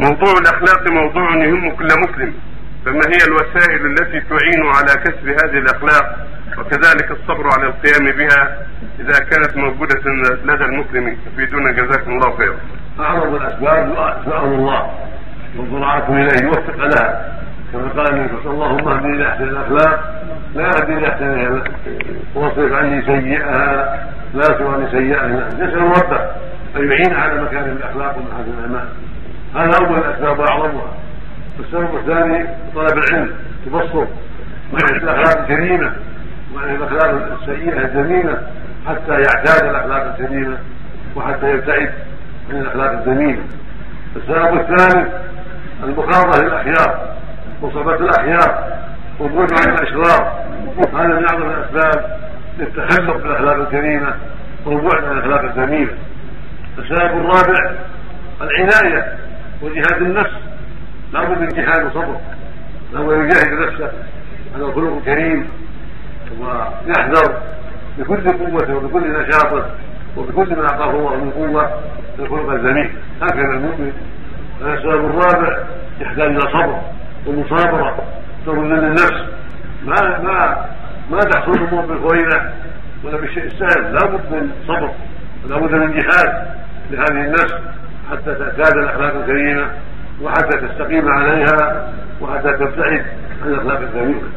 موضوع الأخلاق موضوع يهم كل مسلم فما هي الوسائل التي تعين على كسب هذه الأخلاق؟ وكذلك الصبر على القيام بها إذا كانت موجودة لدى المسلم. تفيدون جزاكم الله خيرا. أعظم الأسباب سؤال الله والدعاء إليه يوفق لها. كما قال النبي صلى الله عليه وسلم اهدني لاحسن الأخلاق لا اهدي لاحسنها واصرف عني سيئها لا عني سيئها. يسال ربه أن يعين على مكارم الأخلاق ومحاسن الأعمال. هذا أول الاسباب واعظمها السبب الثاني طلب العلم تبصر. مع الأخلاق الكريمه مع الأخلاق السيئة الذميمه حتى يعتاد الأخلاق الكريمه وحتى يبتعد عن الأخلاق الذميمه السبب الثالث المخاضه للأخيار مصابة الأحياء والبعد عن الأشرار. هذا من أعظم الأسباب للتخلق بالأخلاق الكريمة والبعد عن الأخلاق الذميمة السبب الرابع العناية. وجهاد النفس. لابد من جهاد وصبر. لابد يجاهد نفسه. على الخلق الكريم ويحذر بكل قوته وبكل نشاطه وبكل ما أعطاه الله من قوة الخلق الذميم هكذا المؤمن. السبب الرابع يحتاج إلى صبر ومصابرة. تظن النفس. ما ما ما تحصل الأمور بالفوينه ولا بالشيء السهل. لابد من صبر. لابد من جهاد لهذه النفس. حتى تعتاد الأخلاق الكريمة وحتى تستقيم عليها وحتى تبتعد عن الأخلاق الذميمه